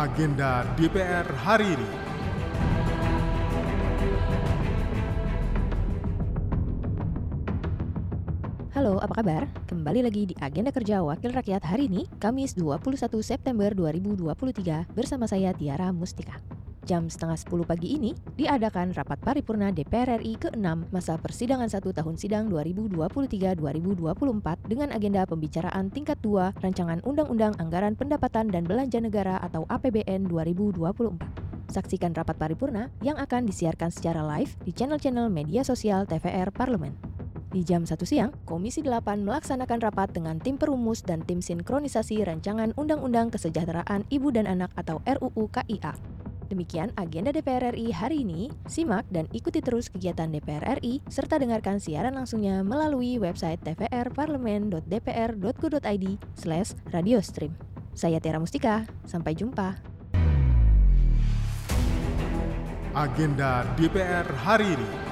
Agenda DPR hari ini. Halo, apa kabar? Kembali lagi di Agenda Kerja Wakil Rakyat hari ini, Kamis 21 September 2023, bersama saya Tiara Mustika. Jam setengah 10 pagi ini diadakan rapat paripurna DPR RI ke-6 masa persidangan satu tahun sidang 2023-2024 dengan agenda pembicaraan tingkat 2 Rancangan Undang-Undang Anggaran Pendapatan dan Belanja Negara atau APBN 2024. Saksikan rapat paripurna yang akan disiarkan secara live di channel-channel media sosial TVR Parlemen. Di jam 1 siang, Komisi 8 melaksanakan rapat dengan tim perumus dan tim sinkronisasi rancangan Undang-Undang Kesejahteraan Ibu dan Anak atau RUU KIA. Demikian agenda DPR RI hari ini. Simak dan ikuti terus kegiatan DPR RI serta dengarkan siaran langsungnya melalui website tvrparlemen.dpr.go.id slash radiostream. Saya Tiara Mustika, sampai jumpa. Agenda DPR hari ini.